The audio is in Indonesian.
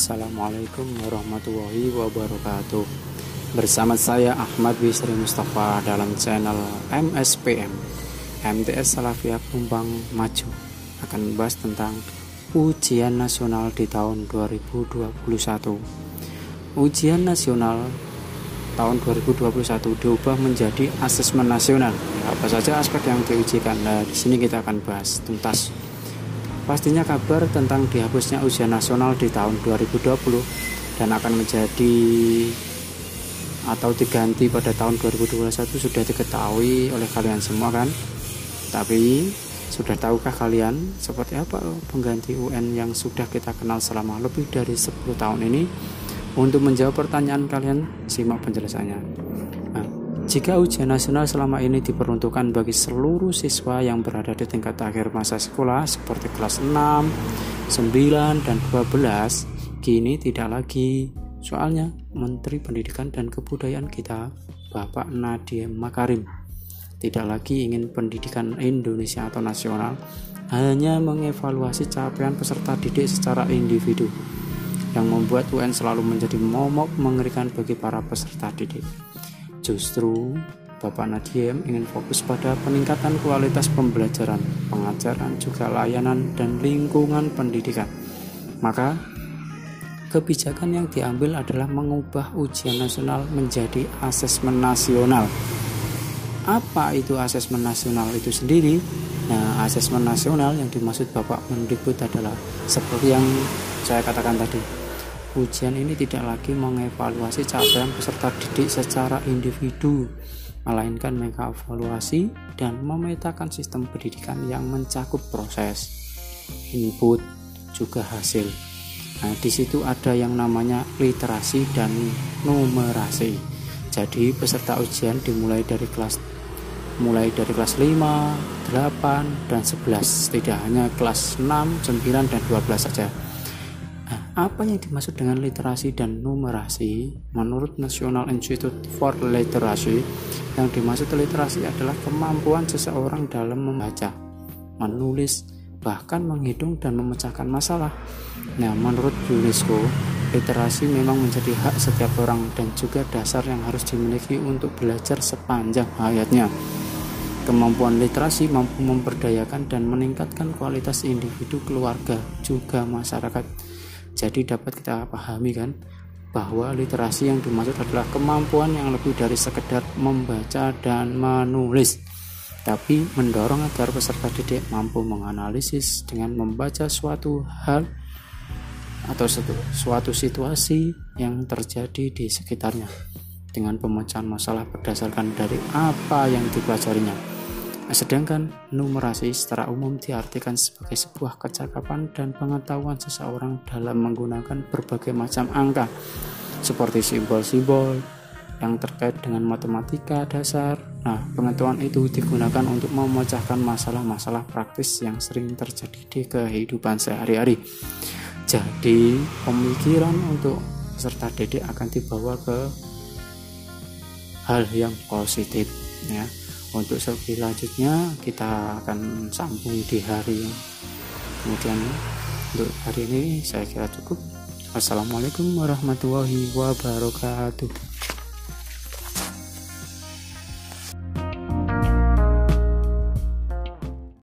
Assalamualaikum warahmatullahi wabarakatuh. Bersama saya Ahmad Bisri Mustafa dalam channel MSPM MTS Salafiyah Kumbang Maju. Akan membahas tentang ujian nasional di tahun 2021 Ujian nasional tahun 2021 diubah menjadi asesmen nasional. Apa saja aspek yang diujikan? Nah, di sini kita akan bahas tuntas Pastinya kabar tentang dihapusnya ujian nasional di tahun 2020 dan akan menjadi atau diganti pada tahun 2021 sudah diketahui oleh kalian semua kan? Tapi sudah tahukah kalian seperti apa pengganti UN yang sudah kita kenal selama lebih dari 10 tahun ini? Untuk menjawab pertanyaan kalian, simak penjelasannya. Jika ujian nasional selama ini diperuntukkan bagi seluruh siswa yang berada di tingkat akhir masa sekolah seperti kelas 6, 9, dan 12, kini tidak lagi. Soalnya Menteri Pendidikan dan Kebudayaan kita, Bapak Nadiem Makarim, tidak lagi ingin pendidikan Indonesia atau nasional hanya mengevaluasi capaian peserta didik secara individu yang membuat UN selalu menjadi momok mengerikan bagi para peserta didik. Justru Bapak Nadiem ingin fokus pada peningkatan kualitas pembelajaran, pengajaran, juga layanan dan lingkungan pendidikan. Maka kebijakan yang diambil adalah mengubah ujian nasional menjadi asesmen nasional. Apa itu asesmen nasional itu sendiri? Nah, asesmen nasional yang dimaksud Bapak Mendikbud adalah seperti yang saya katakan tadi, Ujian ini tidak lagi mengevaluasi capaian peserta didik secara individu, melainkan mengevaluasi dan memetakan sistem pendidikan yang mencakup proses, input, juga hasil. Nah, di situ ada yang namanya literasi dan numerasi. Jadi, peserta ujian dimulai dari kelas mulai dari kelas 5, 8, dan 11. Tidak hanya kelas 6, 9, dan 12 saja. Apa yang dimaksud dengan literasi dan numerasi? Menurut National Institute for Literacy, yang dimaksud literasi adalah kemampuan seseorang dalam membaca, menulis, bahkan menghitung dan memecahkan masalah. Nah, menurut UNESCO, literasi memang menjadi hak setiap orang dan juga dasar yang harus dimiliki untuk belajar sepanjang hayatnya. Kemampuan literasi mampu memperdayakan dan meningkatkan kualitas individu, keluarga, juga masyarakat jadi dapat kita pahami kan bahwa literasi yang dimaksud adalah kemampuan yang lebih dari sekedar membaca dan menulis tapi mendorong agar peserta didik mampu menganalisis dengan membaca suatu hal atau suatu situasi yang terjadi di sekitarnya dengan pemecahan masalah berdasarkan dari apa yang dipelajarinya. Sedangkan numerasi secara umum diartikan sebagai sebuah kecakapan dan pengetahuan seseorang dalam menggunakan berbagai macam angka seperti simbol-simbol yang terkait dengan matematika dasar. Nah, pengetahuan itu digunakan untuk memecahkan masalah-masalah praktis yang sering terjadi di kehidupan sehari-hari. Jadi, pemikiran untuk peserta didik akan dibawa ke hal yang positif ya untuk selanjutnya kita akan sambung di hari kemudian. Untuk hari ini saya kira cukup. Assalamualaikum warahmatullahi wabarakatuh